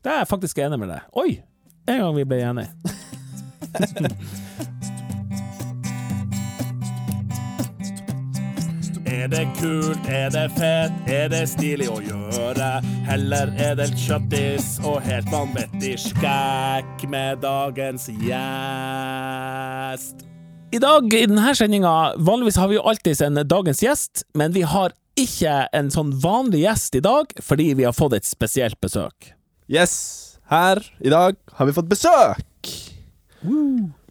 Det er jeg faktisk enig med deg. Oi! En gang vi ble enige. Er det kult, er det fett, er det stilig å gjøre? Heller er det kjøttis og helt vanvittig skækk med dagens gjest. I dag i denne sendinga, vanligvis har vi jo alltid en dagens gjest, men vi har ikke en sånn vanlig gjest i dag, fordi vi har fått et spesielt besøk. Yes, her i dag har vi fått besøk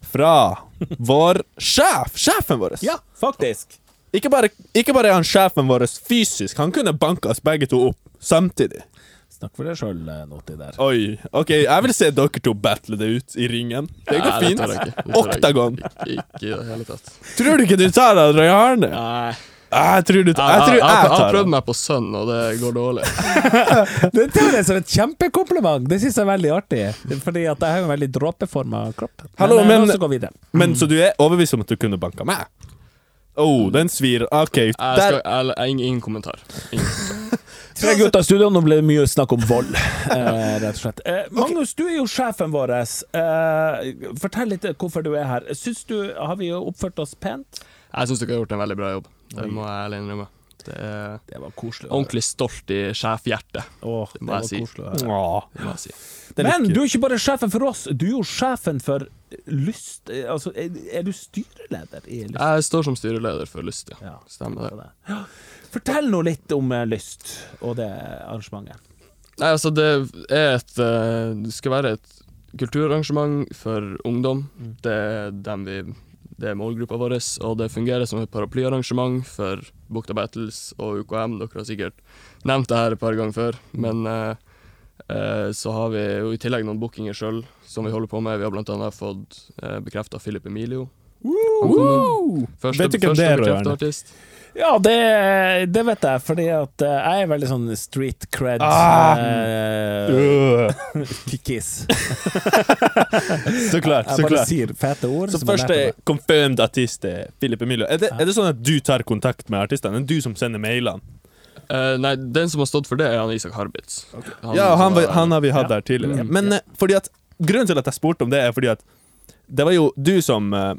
fra vår sjef. Sjefen vår. Ja, faktisk. Ikke bare, ikke bare er han sjefen vår fysisk, han kunne banka oss begge to opp samtidig. Snakk for deg sjøl, Noti der. Oi, ok, jeg vil se dere to battle det ut i ringen. Det går fint. Oktagon. Ikke, ikke i det hele tatt. Tror du ikke du tar det, Roy Arne? Nei. Jeg tror du tar Jeg tror jeg, jeg jeg har prøvd meg på sønn, og det går dårlig. Det tar jeg som et kjempekompliment. Det syns jeg er veldig artig. Fordi at jeg har jo en veldig dråpeforma kropp. Hallo, men, eh, men- vi videre. Men så du er overbevist om at du kunne banka meg? Oh, den svir. OK. Jeg, skal, Der. jeg, jeg, ingen, ingen kommentar. Ingen kommentar. Tre gutter i studio, nå ble det mye snakk om vold, eh, rett og slett. Eh, Magnus, du er jo sjefen vår. Eh, fortell litt hvorfor du er her. Syns du Har vi oppført oss pent? Jeg syns dere har gjort en veldig bra jobb. Det må jeg ærlig innrømme. Det er Det var koselig. ordentlig stolt i sjefhjertet, Åh, det må var jeg si. koselig. Åh, det må jeg si. Men du er ikke bare sjefen for oss, du er jo sjefen for Lyst. Altså, er, er du styreleder i Lyst? Jeg står som styreleder for Lyst, ja. Ja, Stemmer det. det. Fortell nå litt om eh, Lyst og det arrangementet. Nei, altså, det er et eh, Det skal være et kulturarrangement for ungdom. Mm. Det er dem vi det er målgruppa vår, og det fungerer som et paraplyarrangement for Bukta Battles og UKM. Dere har sikkert nevnt det her et par ganger før, men eh, eh, så har vi jo i tillegg noen bookinger sjøl som vi holder på med. Vi har annet fått eh, bekrefta Philip Emilio. Han. Første, Vet du hvem det er, artist. Ja, det, det vet jeg, fordi at eh, jeg er veldig sånn street cred Ah. uh, Øh, kiss. Så klart. Jeg Så bare klart. sier fete ord. Så første confirmed artist er Philip Emilio. Er det, er det sånn at du tar kontakt med artistene? Er det du som sender mailene? Uh, nei, den som har stått for det, er han Isak Harbitz. Ja, han, var- han har vi hatt Ja. der tidligere. Mm. Men eh, fordi at grunnen til at jeg spurte om det, er fordi at det var jo du som eh,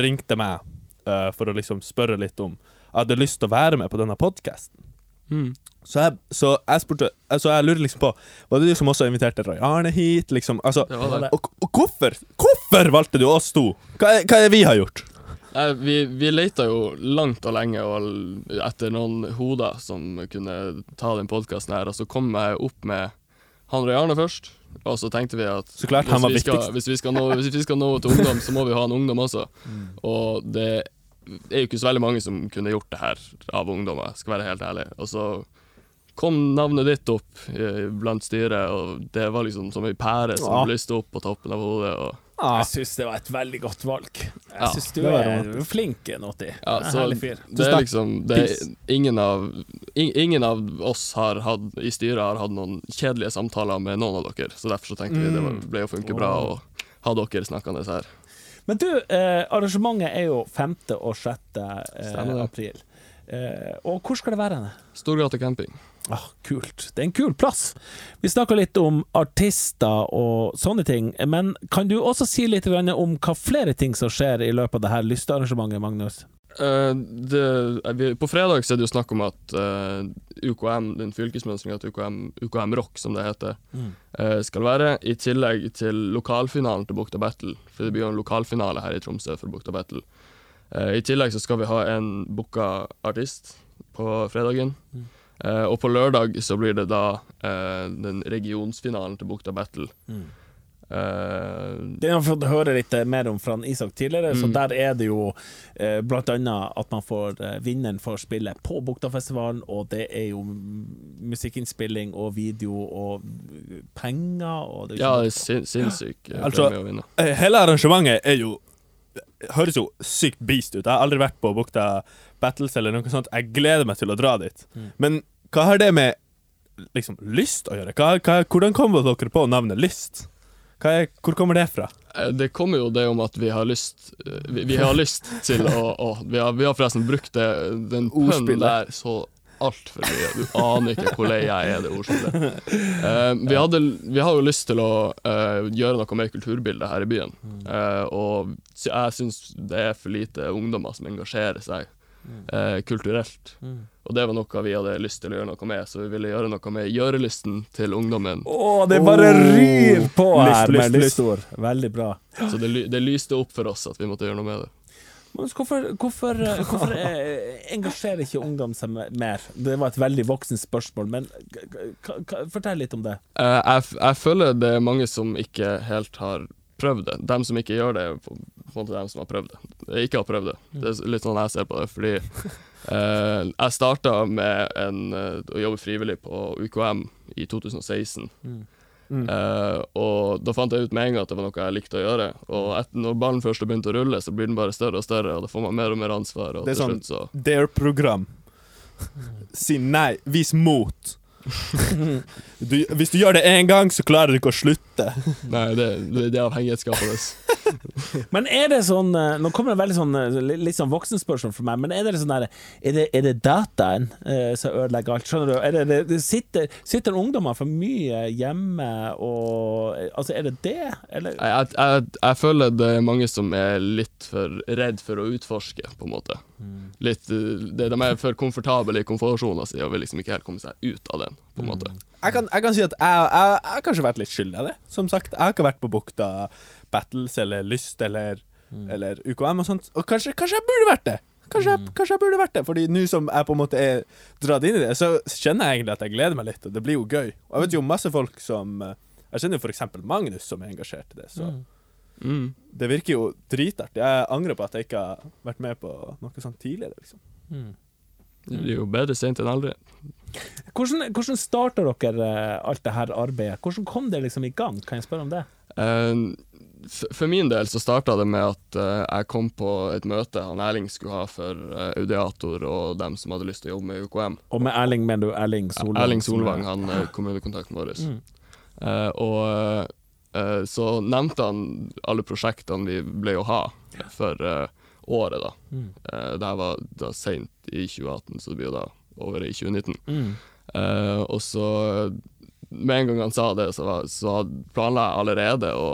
ringte meg uh, for å liksom spørre litt om jeg hadde lyst til å være med på denne podkasten. Mm. Så jeg, så jeg spurte Så jeg lurer liksom på Var det du som også inviterte Roy Arne hit? Liksom, altså, Det det. og, og hvorfor Hvorfor valgte du oss to? Hva er, hva er det vi har gjort? Nei, vi, vi leita jo langt og lenge og etter noen hoder som kunne ta den podkasten her, og så kom jeg opp med han Roy Arne først. Og så tenkte vi at Så klart hvis vi skal, hvis, vi skal nå, hvis vi skal nå til ungdom, så må vi ha en ungdom også. Mm. Og det er jo ikke så veldig mange som kunne gjort det her av ungdommer, skal være helt ærlig. Og så kom navnet ditt opp eh, blant styret, og det var liksom som ei pære som Ja. lyste opp på toppen av hodet. Og, Jeg syns det var et veldig godt valg. Jeg Ja, syns du er, var er romantisk. flink, Noti. Ja, så herlig fyr. det er liksom det er ingen, av, ing, ingen av oss har hatt, i styret har hatt noen kjedelige samtaler med noen av dere, så derfor så tenkte vi det ble å funke bra å ha dere snakkende her. Men du, eh, arrangementet er jo 5. og 6. Eh, april. Eh, og hvor skal det være Storgata camping. Ah, kult. Det er en kul plass. Vi snakka litt om artister og sånne ting, men kan du også si litt om hva flere ting som skjer i løpet av det her lystearrangementet, Magnus? Uh, det, eh, på fredag så er det jo snakk om at uh, UKM, den fylkesmønstringa til UKM, UKM Rock, som det heter, eh, skal være, i tillegg til lokalfinalen til Bukta Battle. For det blir jo en lokalfinale her i Tromsø for Bukta Battle. Eh, I tillegg så skal vi ha en booka artist på fredagen. Mm. Eh, og på lørdag så blir det da uh, den regionsfinalen til Bukta Battle. Eh, Det har vi fått høre litt mer om fra Isak tidligere, så Mm. der er det jo eh, annet at man får eh, vinneren får spille på Buktafestivalen, og det er jo musikkinnspilling og video og penger og det er ja, det er sin, sinnssykt ja. Altså- premie å vinne. Eh, Hele arrangementet er jo Høres jo sykt beast ut. Jeg har aldri vært på Bukta Battles eller noe sånt. Jeg gleder meg til å dra dit. Mm. Men hva har det med liksom lyst å gjøre? Hva, hva, hvordan kom dere på navnet Lyst? Hva er, hvor kommer det fra? Eh, Det kommer jo det om at vi har lyst eh, Vi, vi har lyst til å, å vi, har, vi har forresten brukt det, den pønnen der så altfor mye. Du aner ikke hvor lei jeg er det ordspillet. Uh, vi, hadde, vi har jo lyst til å uh, gjøre noe med kulturbildet her i byen. Uh, og jeg syns det er for lite ungdommer som engasjerer seg eh, kulturelt. Og det var noe vi hadde lyst til å gjøre noe med, så vi ville gjøre noe med gjørelysten til ungdommen. Å, det bare Oh. ryr på her lyst, med lystord. Veldig bra. Så det, det lyste opp for oss at vi måtte gjøre noe med det. Men hvorfor, hvorfor, hvorfor eh, engasjerer ikke ungdom seg mer? Det var et veldig voksent spørsmål, men k- k- k- fortell litt om det. Uh, jeg, f- jeg føler det er mange som ikke helt har prøvd det. De som ikke gjør det, er på en måte dem som har prøvd det. Jeg ikke har prøvd det. Det er litt sånn jeg ser på det, fordi eh, jeg starta med en, eh, å jobbe frivillig på UKM i 2016. Mm. Eh, og da fant jeg ut med en gang at det var noe jeg likte å gjøre. Og etter, når ballen først har begynt å rulle, så blir den bare større og større, og da får man mer og mer ansvar. Og Det er til sånn- slutt så their program. Si nei. Vis mot. Du, hvis du gjør det én gang, så klarer du ikke å slutte. Nei, det, det, det er avhengighetsskapende. Men er det sånn eh, Nå kommer det veldig sånn eh, litt sånn voksenspørsmål for meg, men er det sånn der Er det, er det dataen uh, som ødelegger alt? Skjønner du? Er det, det, sitter, sitter ungdommer for mye hjemme og Altså, er det det, eller? Jeg, jeg, jeg, føler det er mange som er litt for redd for å utforske, på en måte. Litt, eh, det, de er for komfortable i komfortsona si og vil liksom ikke helt komme seg ut av den, på en måte. Jeg kan, jeg kan si at jeg, jeg, jeg har kanskje vært litt skyldig i det. Som sagt, jeg har ikke vært på Bukta Battles eller Lyst eller, eller UKM og sånt. Og kanskje, kanskje jeg burde vært det. Kanskje, jeg, kanskje jeg burde vært det Fordi nå som jeg på en måte er dratt inn i det, så kjenner jeg egentlig at jeg gleder meg litt, og det blir jo gøy. Og jeg vet jo masse folk som eh, Jeg kjenner jo for eksempel Magnus som er engasjert i det, så Mm. Det virker jo dritartig. Jeg angrer på at jeg ikke har vært med på noe sånt tidligere, liksom. Det blir jo bedre sent enn aldri. Hvordan, hvordan starta dere eh, alt det her arbeidet? Hvordan kom det liksom i gang? Kan jeg spørre om det? Eh, for min del så starta det med at eh, jeg kom på et møte han Erling skulle ha for Audiator og dem som hadde lyst til å jobbe med UKM. Og med Erling mener du Erling Solvang? Erling er- Solvang, han er kommunekontakten vår. Mm. Eh, og så nevnte han alle prosjektene vi ble å ha for eh, året, da. Mm. Uh, det her var da seint i 2018, så det blir jo da over i 2019. Mm. Eh, og så, med en gang han sa det, så, var, så planla jeg allerede å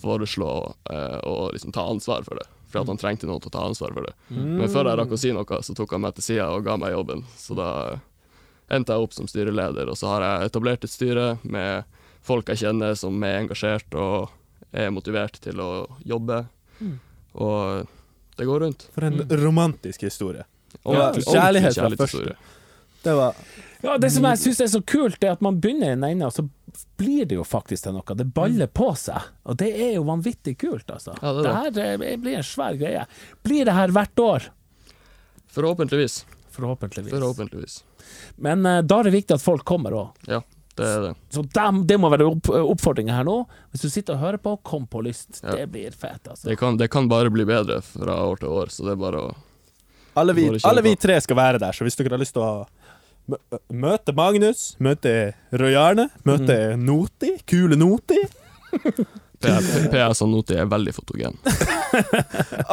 foreslå eh, å liksom ta ansvar for det. For at han trengte noen til å ta ansvar for det. Men før jeg rakk å si noe, så tok han meg til sida og ga meg jobben. Så da endte jeg opp som styreleder, og så har jeg etablert et styre med folk jeg kjenner som er engasjert og er motivert til å jobbe. Og det går rundt. For en romantisk historie. Og Ja, kjærlighet fra første. Det var Ja, Det som jeg syns er så kult, er at man begynner i den ene, og så blir det jo faktisk til noe. Det baller på seg. Og det er jo vanvittig kult, altså. Ja, det det her eh, blir en svær greie. Blir det her hvert år? Forhåpentligvis. Forhåpentligvis. Forhåpentligvis. Men uh, da er det viktig at folk kommer òg. Ja, det er det. Så dem, det må være opp, oppfordringa her nå. Hvis du sitter og hører på, kom på lyst. Ja. Det blir fett, altså. Det kan, det kan bare bli bedre fra år til år, så det er bare å alle vi, alle vi tre skal være der, så hvis dere har lyst til å møte Magnus, møte Roy Arne, møte Noti, kule Noti PS og Noti er veldig fotogen.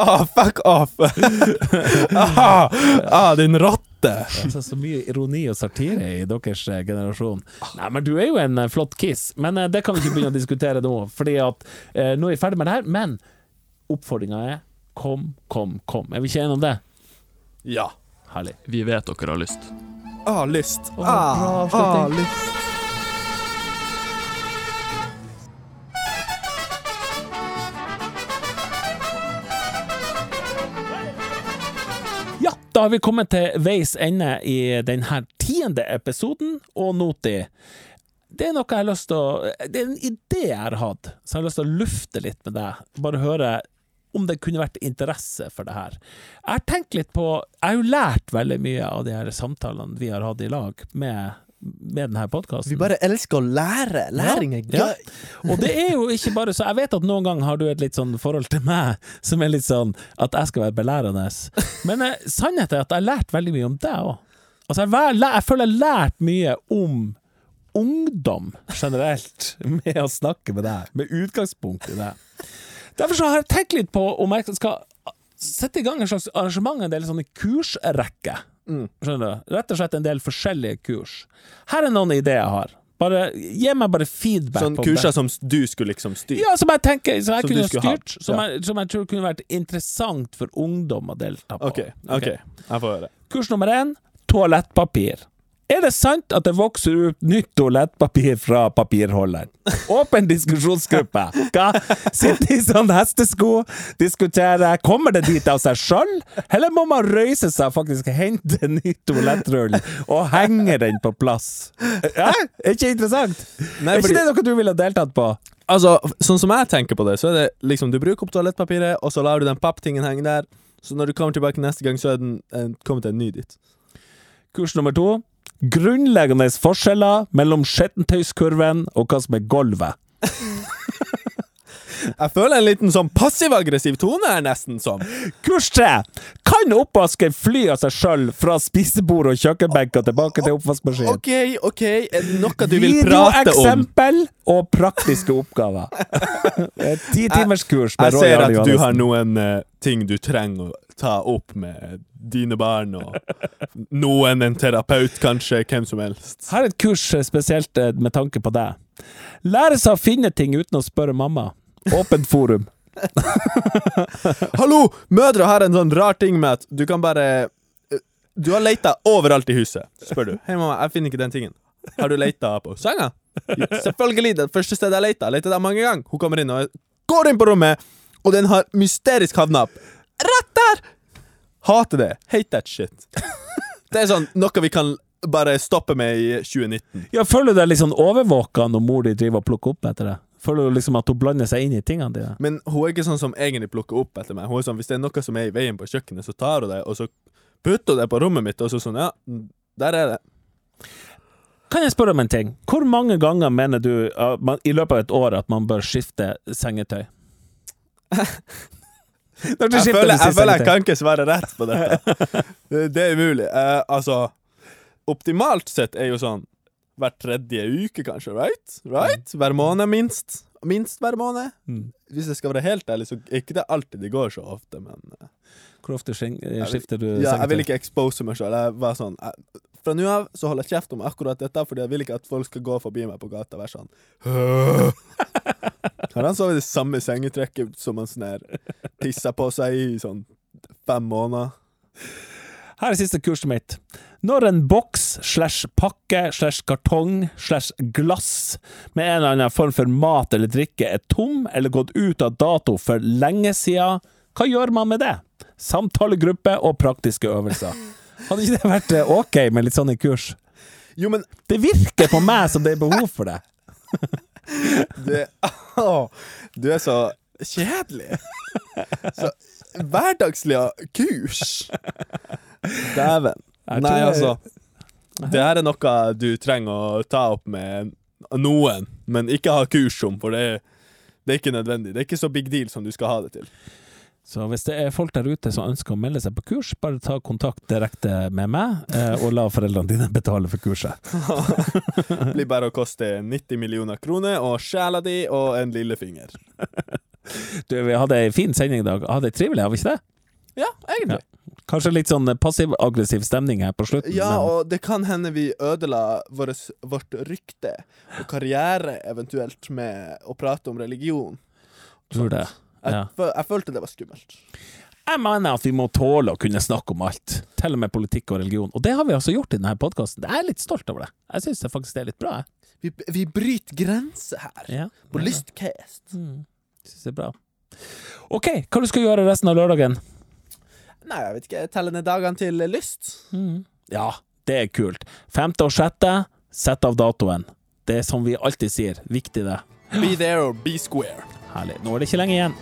Ah, fuck off! ah, ah, din rotte! Altså, så mye ironi og satire i deres eh, generasjon. Nei, men du er jo en eh, flott kiss. Men eh, det kan vi ikke begynne å diskutere nå, Fordi at eh, nå er vi ferdig med det her. Men oppfordringa er kom, kom, kom. Er vi ikke enige om det? Ja. Herlig. Vi vet dere har lyst. Ah, lyst. Å, Ah, ah, lyst. Da har vi kommet til veis ende i denne tiende episoden, og Noti. Det er noe jeg har lyst til å Det er en idé jeg har hatt, så jeg har lyst til å lufte litt med deg. Bare høre om det kunne vært interesse for det her. Jeg har tenkt litt på Jeg har jo lært veldig mye av de her samtalene vi har hatt i lag med, med denne podkasten. Vi bare elsker å lære. Læring er Ja. gøy. Og det er jo ikke bare så Jeg vet at noen ganger har du et litt sånn forhold til meg som er litt sånn at jeg skal være belærende. Men eh, sannheten er at jeg har lært veldig mye om deg òg. Altså, jeg, jeg føler jeg har lært mye om ungdom generelt med å snakke med deg, med utgangspunkt i det. Derfor så har jeg tenkt litt på om jeg skal sette i gang en slags arrangement, en del sånne kursrekke. Skjønner du? Rett og slett en del forskjellige kurs. Her er noen ideer jeg har. Bare, gi meg bare feedback. Sånn kurser det. som du skulle liksom styre. Ja, som jeg tenker Som jeg Som kunne styrt. Som, ja. jeg, som jeg tror kunne vært interessant for ungdom å delta på. OK, ok, jeg får høre. Kurs nummer én toalettpapir. Er det sant at det vokser ut nytt toalettpapir fra papirholderen? Åpen diskusjonsgruppe. Hva? Sitte i sånn hestesko, diskutere. Kommer det dit av seg sjøl, eller må man røyse seg og faktisk hente en ny toalettrull og henge den på plass? Ja, er ikke interessant? Nei, er ikke det noe du ville deltatt på? Altså, sånn som jeg tenker på det, så er det liksom Du bruker opp toalettpapiret, og så lar du den papptingen henge der. Så når du kommer tilbake neste gang, så er den kommet en ny dit. Kurs nummer to. Grunnleggende forskjeller mellom skittentøyskurven og hva som er gulvet. Jeg føler en liten sånn passiv-aggressiv tone her, nesten som. Kurs tre. Kan oppvasken fly av seg sjøl fra spisebord og kjøkkenbenk og tilbake til oppvaskmaskin? OK, OK, er det noe du vil prate om? Videoeksempel og praktiske oppgaver. Ti timers kurs med Jeg ser at du har noen uh, ting du trenger å ta opp med dine barn, og noen en terapeut, kanskje, hvem som helst. Her er et kurs eh, spesielt eh, med tanke på deg. Lære seg å finne ting uten å spørre mamma. Åpent forum. Hallo! Mødre har en sånn rar ting med at du kan bare eh, Du har leita overalt i huset, spør du. Hei, mamma, jeg finner ikke den tingen. Har du leita på senga? Selvfølgelig. Det første stedet jeg leita. Leita der mange ganger. Hun kommer inn og går inn på rommet, og den har mysterisk havna rett der! Hater det. Hate that shit. Det er sånn noe vi kan bare stoppe med i 2019. Ja, Føler du deg litt sånn overvåka når mor di driver og plukker opp etter deg? Føler du liksom at hun blander seg inn i tingene dine? Men hun er ikke sånn som egentlig plukker opp etter meg. Hun er sånn, Hvis det er noe som er i veien på kjøkkenet, så tar hun det, og så putter hun det på rommet mitt, og så sånn Ja, der er det. Kan jeg spørre om en ting? Hvor mange ganger mener du uh, man, i løpet av et år at man bør skifte sengetøy? Jeg føler, jeg føler jeg kan ikke svare rett på dette. Det, er umulig. Uh, altså, optimalt sett er jo sånn hver tredje uke, kanskje, right? Right? Hver måned, minst. Minst hver måned. Mm. Hvis jeg skal være helt ærlig, så er ikke det alltid det går så ofte, men uh, Hvor ofte skifter du ja, jeg vil ikke expose meg sjøl. Jeg var sånn jeg, Fra nå av så holder jeg kjeft om akkurat dette, fordi jeg vil ikke at folk skal gå forbi meg på gata og være sånn Har han sovet i samme sengetrekket som han sånn her tissa på seg i sånn fem måneder? Her er siste kurset mitt. Når en boks slash pakke slash kartong slash glass med en eller annen form for mat eller drikke er tom eller gått ut av dato for lenge siden, hva gjør man med det? Samtalegruppe og praktiske øvelser. Hadde ikke det vært eh, ok med litt sånne kurs? Jo, men Det virker på meg som det er behov for det. det å, Du er så kjedelig. Så hverdagslige kurs. Dæven. Nei, altså. Det her er noe du trenger å ta opp med noen, men ikke ha kurs om, for det det er ikke nødvendig. Det er ikke så big deal som du skal ha det til. Så hvis det er folk der ute som ønsker å melde seg på kurs, bare ta kontakt direkte med meg, eh, og la foreldrene dine betale for kurset. Det blir bare å koste 90 millioner kroner og sjela di og en lillefinger. Du, vi hadde ei fin sending i dag. Hadde det trivelig, har vi ikke det? Ja, egentlig. Kanskje litt sånn passiv-aggressiv stemning her på slutten. Ja, og det kan hende vi ødela vårt, vårt rykte og karriere eventuelt med å prate om religion. tror det. Jeg, jeg følte det var skummelt. Jeg mener at vi må tåle å kunne snakke om alt, til og med politikk og religion. Og det har vi altså gjort i denne podkasten. Jeg er litt stolt over det. Jeg syns faktisk det er litt bra. Vi, vi bryter grenser her. Ja. På. Lystcast. Mm. Syns det er bra. OK, hva du skal gjøre resten av lørdagen? Nei, jeg vet ikke. Telle ned dagene til lyst. Ja, det er kult. Femte og sjette, sett av datoen. Det er som vi alltid sier, viktig det. Be there or be square. Herlig. Nå er det ikke lenge igjen.